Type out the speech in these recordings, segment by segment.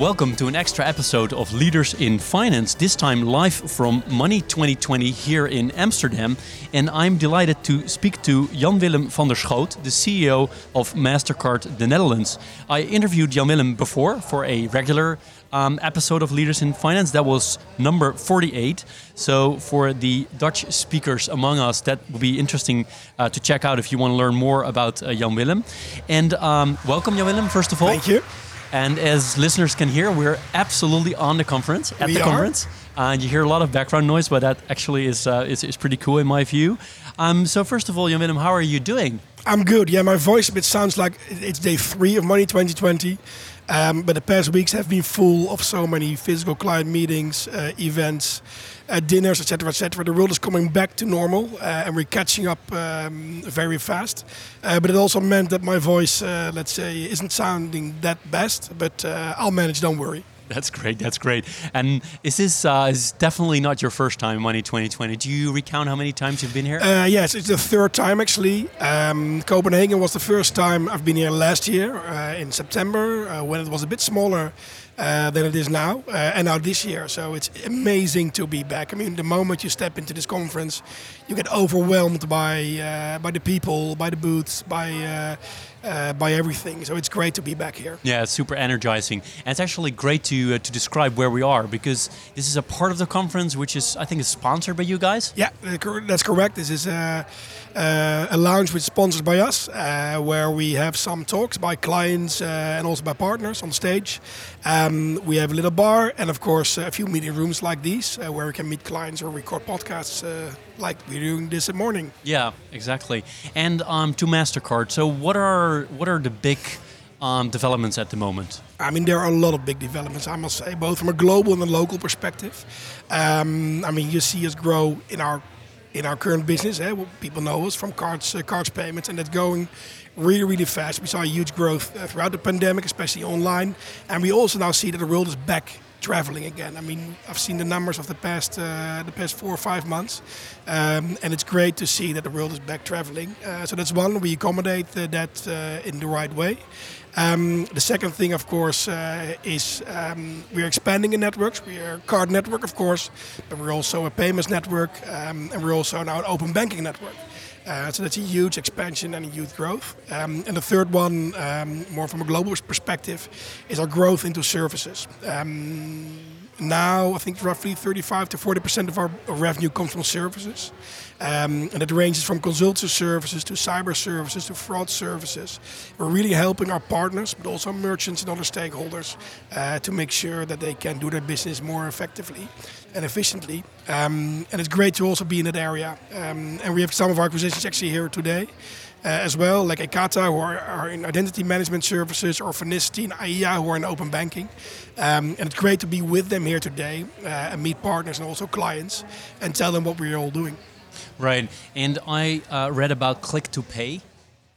Welcome to an extra episode of Leaders in Finance, this time live from Money 2020 here in Amsterdam. And I'm delighted to speak to Jan Willem van der Schoot, the CEO of MasterCard the Netherlands. I interviewed Jan Willem before for a regular um, episode of Leaders in Finance. That was number 48. So, for the Dutch speakers among us, that will be interesting uh, to check out if you want to learn more about uh, Jan Willem. And um, welcome, Jan Willem, first of all. Thank you. And as listeners can hear, we're absolutely on the conference at We the are. conference, and you hear a lot of background noise, but that actually is uh, is, is pretty cool in my view. Um, so first of all, Jan Willem, how are you doing? I'm good. Yeah, my voice a bit sounds like it's day three of Money 2020. Um, but the past weeks have been full of so many physical client meetings, uh, events, uh, dinners, etc., etc. The world is coming back to normal, uh, and we're catching up um, very fast. Uh, but it also meant that my voice, uh, let's say, isn't sounding that best. But uh, I'll manage. Don't worry. That's great. That's great. And is this uh, is definitely not your first time in Money 2020? Do you recount how many times you've been here? Uh, yes, it's the third time actually. Um, Copenhagen was the first time I've been here last year uh, in September uh, when it was a bit smaller uh, than it is now, uh, and now this year. So it's amazing to be back. I mean, the moment you step into this conference, you get overwhelmed by by the people, by the booths, by uh, by everything. So it's great to be back here. Yeah, it's super energizing. And it's actually great to uh, to describe where we are because this is a part of the conference which is I think is sponsored by you guys. Yeah, that's correct. This is uh, a lounge which is sponsored by us, uh, where we have some talks by clients uh, and also by partners on stage. Um, we have a little bar and, of course, a few meeting rooms like these, uh, where we can meet clients or record podcasts, uh, like we're doing this morning. Yeah, exactly. And um, to Mastercard. So what are what are the big um, developments at the moment? I mean, there are a lot of big developments, I must say, both from a global and a local perspective. Um, I mean, you see us grow in our in our current business. Eh? Well, people know us from cards, uh, cards payments, and that's going really, really fast. We saw a huge growth uh, throughout the pandemic, especially online, and we also now see that the world is back traveling again. I mean, I've seen the numbers of the past uh, the past four or five months, um, and it's great to see that the world is back traveling. Uh, so that's one. We accommodate uh, that uh, in the right way. Um, the second thing, of course, uh, is um, we're expanding in networks. We are a card network, of course, but we're also a payments network, um, and we're also now an open banking network. Uh, so that's a huge expansion and a huge growth. Um, and the third one, um, more from a global perspective, is our growth into services. Um, now, I think roughly 35 to 40 percent of our revenue comes from services, um, and it ranges from consultancy services to cyber services to fraud services. We're really helping our partners, but also merchants and other stakeholders, uh, to make sure that they can do their business more effectively and efficiently. Um, and it's great to also be in that area. Um, and we have some of our acquisitions actually here today. Uh, as well, like Ekata, who are, are in identity management services, or Finicity and Aiia, who are in open banking. Um, and it's great to be with them here today uh, and meet partners and also clients and tell them what we're all doing. Right. And I uh, read about Click to Pay.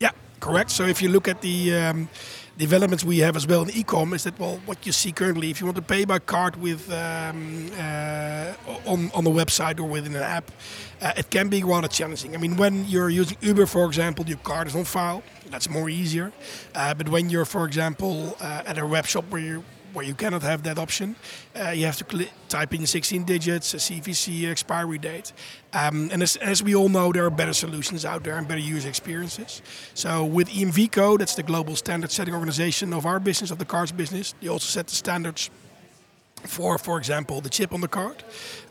Yeah, correct. So if you look at the um, developments we have as well in e-com, is that well, what you see currently, if you want to pay by card with um, uh, on on the website or within an app, uh, it can be rather challenging. I mean, when you're using Uber, for example, your card is on file. That's more easier. Uh, but when you're, for example, uh, at a web shop where you where you cannot have that option, uh, you have to cli type in 16 digits, a CVC expiry date. Um, and as, as we all know, there are better solutions out there and better user experiences. So with EMVCO, that's the global standard setting organization of our business, of the cards business, they also set the standards for, for example, the chip on the card.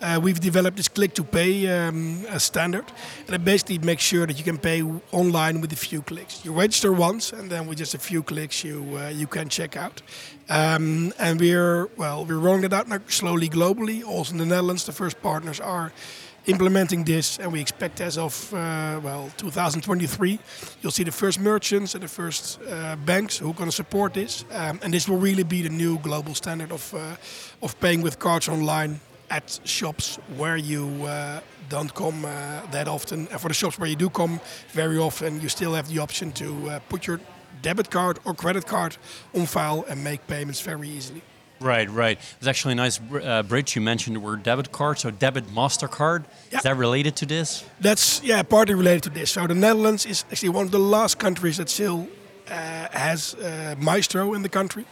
Uh, we've developed this click to pay um, standard, and it basically makes sure that you can pay online with a few clicks. You register once, and then with just a few clicks, you uh, you can check out. Um, and we're well, we're rolling it out now slowly globally. Also in the Netherlands, the first partners are implementing this, and we expect as of uh, well 2023, you'll see the first merchants and the first uh, banks who are going to support this, um, and this will really be the new global standard of uh, of paying with cards online at shops where you uh, don't come uh, that often, and for the shops where you do come very often, you still have the option to uh, put your debit card or credit card on file and make payments very easily. Right, right. It's actually a nice uh, bridge. You mentioned the word debit card, so debit Mastercard. Yeah. Is that related to this? That's yeah, partly related to this. So the Netherlands is actually one of the last countries that still uh, has uh, Maestro in the country.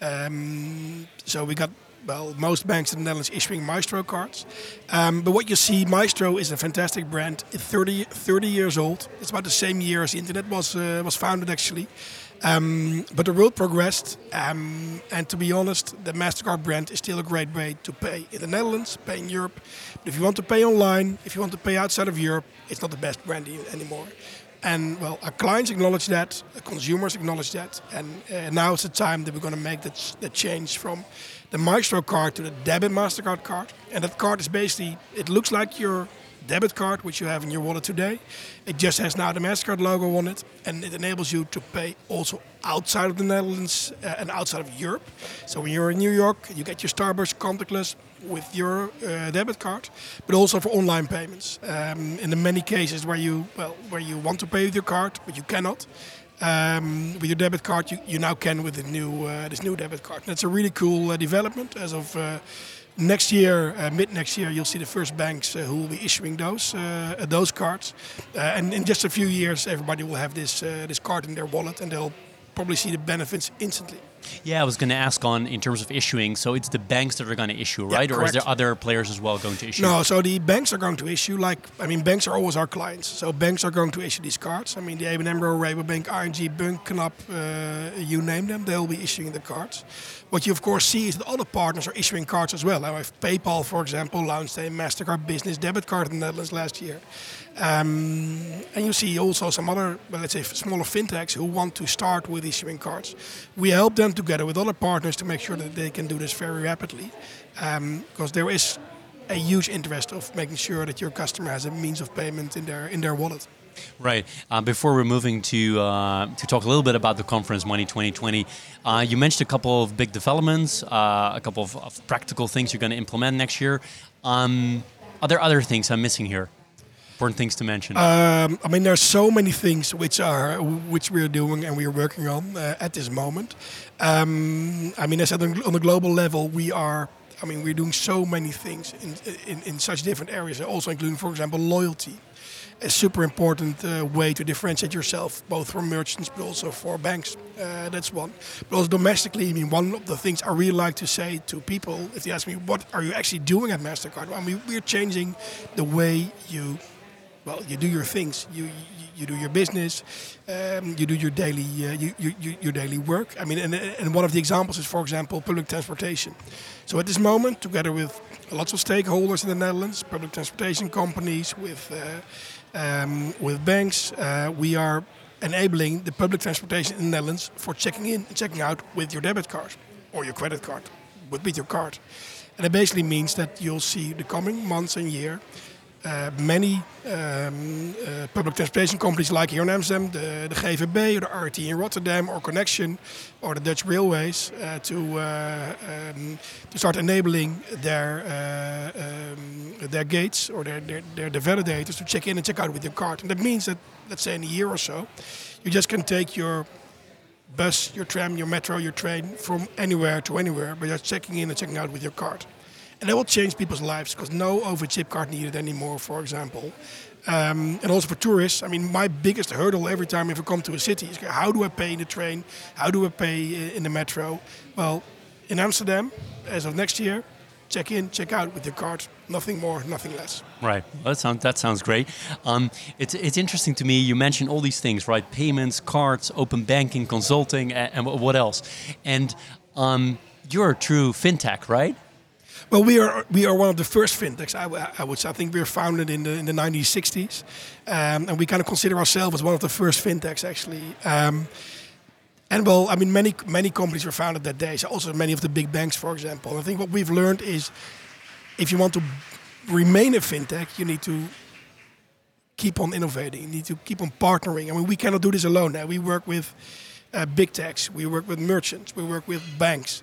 Um, so we got well, most banks in the Netherlands issuing Maestro cards. Um, but what you see, Maestro is a fantastic brand. It's 30, 30 years old. It's about the same year as the internet was uh, was founded, actually. Um, but the world progressed, um, and to be honest, the Mastercard brand is still a great way to pay in the Netherlands, pay in Europe. But if you want to pay online, if you want to pay outside of Europe, it's not the best brand anymore. And well, our clients acknowledge that, consumers acknowledge that, and uh, now it's the time that we're going to make that, that change from the Maestro card to the debit Mastercard card. And that card is basically, it looks like your debit card, which you have in your wallet today. It just has now the MasterCard logo on it, and it enables you to pay also outside of the Netherlands uh, and outside of Europe. So when you're in New York, you get your Starbucks contactless with your uh, debit card, but also for online payments. Um, in the many cases where you well where you want to pay with your card, but you cannot. Um, with your debit card, you, you now can with the new uh, this new debit card. And that's a really cool uh, development. As of uh, next year, uh, mid next year, you'll see the first banks uh, who will be issuing those uh, those cards. Uh, and in just a few years, everybody will have this uh, this card in their wallet, and they'll probably see the benefits instantly. Yeah, I was going to ask on in terms of issuing. So it's the banks that are going to issue, Yeah, right? or is there other players as well going to issue? No, so the banks are going to issue like I mean banks are always our clients. So banks are going to issue these cards. I mean the ABN AMRO, Rabobank, ING, Bank, Knab, uh, you name them, they'll be issuing the cards. What you of course see is that other partners are issuing cards as well. Now, if PayPal, for example, launched a Mastercard Business debit card in the Netherlands last year. Um, and you see also some other, well, let's say, smaller fintechs who want to start with issuing cards. We help together with other partners to make sure that they can do this very rapidly, because there is a huge interest of making sure that your customer has a means of payment in their in their wallet. Right. Uh, before we're moving to uh, to talk a little bit about the conference Money 2020, uh, you mentioned a couple of big developments, uh, a couple of, of practical things you're going to implement next year. Um, are there other things I'm missing here? Important things to mention. Um, I mean, there's so many things which are which we're doing and we're working on uh, at this moment. Um, I mean, I said on the global level, we are. I mean, we're doing so many things in in, in such different areas, also including, for example, loyalty. A super important uh, way to differentiate yourself, both for merchants but also for banks. Uh, that's one. But also domestically, I mean, one of the things I really like to say to people, if they ask me, what are you actually doing at Mastercard? I mean, we're changing the way you well, you do your things. You you, you do your business. Um, you do your daily uh, you, you, you, your daily work. I mean, and, and one of the examples is, for example, public transportation. So at this moment, together with lots of stakeholders in the Netherlands, public transportation companies, with uh, um, with banks, uh, we are enabling the public transportation in the Netherlands for checking in and checking out with your debit card or your credit card, with, with your card. And it basically means that you'll see the coming months and year uh, many um, uh, public transportation companies like here in Amsterdam, the, the GVB or the RET in Rotterdam or Connexxion or the Dutch Railways uh, to um, to start enabling their um, their gates or their, their, their, the validators to check in and check out with your card. And that means that, let's say in a year or so, you just can take your bus, your tram, your metro, your train from anywhere to anywhere by just checking in and checking out with your card. And that will change people's lives because no OV-chip card needed anymore, for example. Um, and also for tourists, I mean, my biggest hurdle every time if I come to a city is how do I pay in the train? How do I pay in the metro? Well, in Amsterdam, as of next year, check in, check out with your card. Nothing more, nothing less. Right. That sounds that sounds great. Um, it's it's interesting to me. You mentioned all these things, right? Payments, cards, open banking, consulting, and, and what else? And um, you're a true fintech, right? Well, we are we are one of the first fintechs. I, I would say. I think we were founded in the in the 1960s, um, and we kind of consider ourselves as one of the first fintechs actually. Um, and well, I mean, many many companies were founded that day. So also many of the big banks, for example. I think what we've learned is, if you want to remain a fintech, you need to keep on innovating. You need to keep on partnering. I mean, we cannot do this alone. Now we work with uh, big techs, we work with merchants, we work with banks,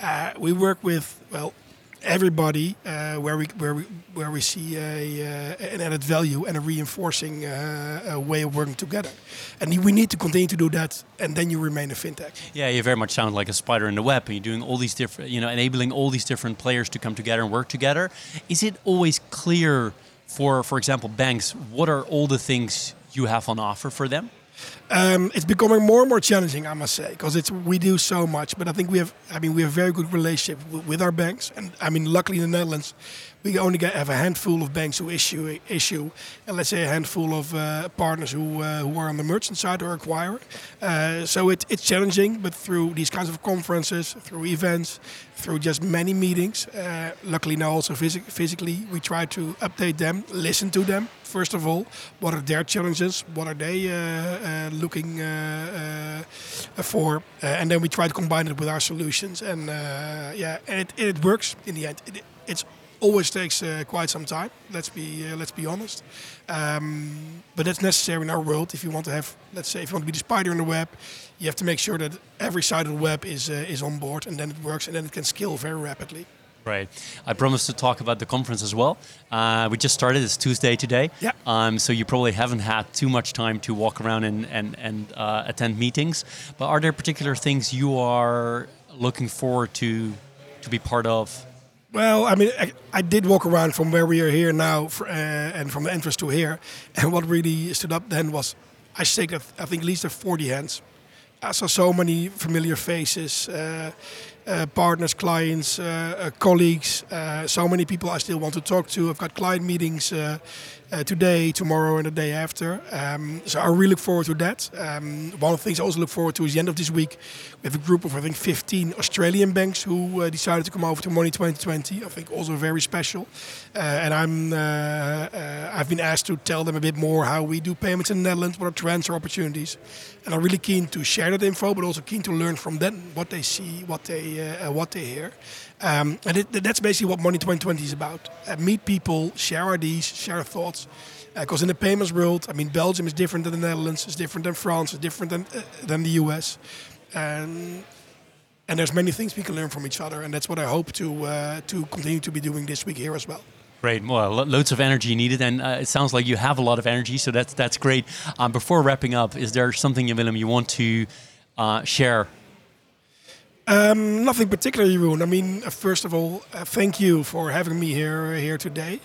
uh, we work with well everybody uh, where we where we where we see a, uh, an added value and a reinforcing uh, a way of working together, and we need to continue to do that, and then you remain a fintech. Yeah, you very much sound like a spider in the web, and you're doing all these different, you know, enabling all these different players to come together and work together. Is it always clear for, for example, banks? What are all the things you have on offer for them? Um, it's becoming more and more challenging, I must say, because it's we do so much. But I think we have, I mean, we have a very good relationship with, with our banks, and I mean, luckily in the Netherlands, we only get, have a handful of banks who issue issue, and let's say a handful of uh, partners who uh, who are on the merchant side or acquire. Uh, so it, it's challenging, but through these kinds of conferences, through events, through just many meetings, uh, luckily now also phys- physically, we try to update them, listen to them. First of all, what are their challenges? What are they uh, uh, looking for? and then we try to combine it with our solutions. And yeah, and it, it works in the end. It, it's always takes uh, quite some time. Let's be uh, let's be honest, um, but that's necessary in our world. If you want to have, let's say, if you want to be the spider in the web, you have to make sure that every side of the web is uh, is on board, and then it works, and then it can scale very rapidly. Right. I promised to talk about the conference as well. Uh, we just started. It's Tuesday today. Yeah. Um, so you probably haven't had too much time to walk around and and and uh, attend meetings. But are there particular things you are looking forward to to be part of well, I mean, I, I, did walk around from where we are here now for, uh, and from the entrance to here. And what really stood up then was I shake, I think, at least 40 hands. I saw so many familiar faces, uh, uh, partners, clients, uh, uh, colleagues, uh, so many people I still want to talk to. I've got client meetings uh, today, tomorrow, and the day after. Um, so I really look forward to that. Um, one of the things I also look forward to is the end of this week. We have a group of I think 15 Australian banks who uh, decided to come over to Money 2020. I think also very special. Uh, and I'm uh, uh, I've been asked to tell them a bit more how we do payments in the Netherlands, what are transfer opportunities, and I'm really keen to share that info, but also keen to learn from them what they see, what they uh, what they hear. Um, and it, that's basically what Money 2020 is about. Uh, meet people, share ideas, share thoughts. Because uh, in the payments world, I mean, Belgium is different than the Netherlands, it's different than France, it's different than, uh, than the US. Um, and there's many things we can learn from each other. And that's what I hope to, uh, to continue to be doing this week here as well. Great. Well, loads of energy needed, and uh, it sounds like you have a lot of energy, so that's that's great. Um, before wrapping up, is there something, Willem, you want to uh, share um, nothing particular, Jeroen. I mean, uh, first of all, uh, thank you for having me here here today,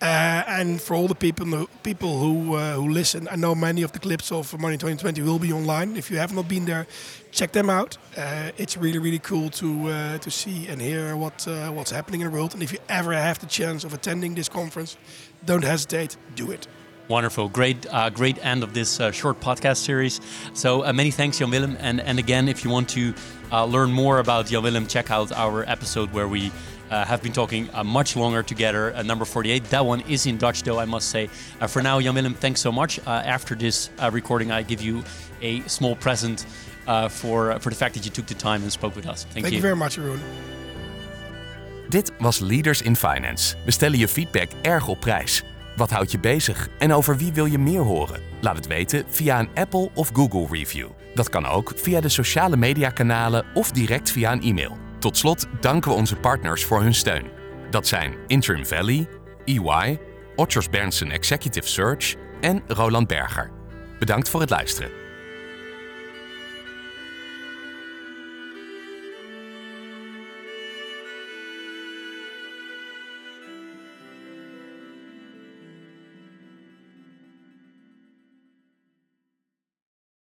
uh, and for all the people who, people who uh, who listen. I know many of the clips of Money 2020 will be online. If you have not been there, check them out. Uh, it's really really cool to uh, to see and hear what what's happening in the world. And if you ever have the chance of attending this conference, don't hesitate. Do it. Wonderful, great, uh, great end of this uh, short podcast series. So uh, many thanks, Jan Willem. And and again, if you want to uh, learn more about Jan Willem, check out our episode where we uh, have been talking uh, much longer together. number 48. That one is in Dutch, though I must say. for now, Jan Willem, thanks so much. after this recording, I give you a small present for for the fact that you took the time and spoke with us. Thank, Thank you. you very much, Jeroen. Dit was Leaders in Finance. We stellen je feedback erg op prijs. Wat houdt je bezig en over wie wil je meer horen? Laat het weten via een Apple of Google review. Dat kan ook via de sociale mediakanalen of direct via een e-mail. Tot slot danken we onze partners voor hun steun. Dat zijn Interim Valley, EY, Otters Berndsen Executive Search en Roland Berger. Bedankt voor het luisteren.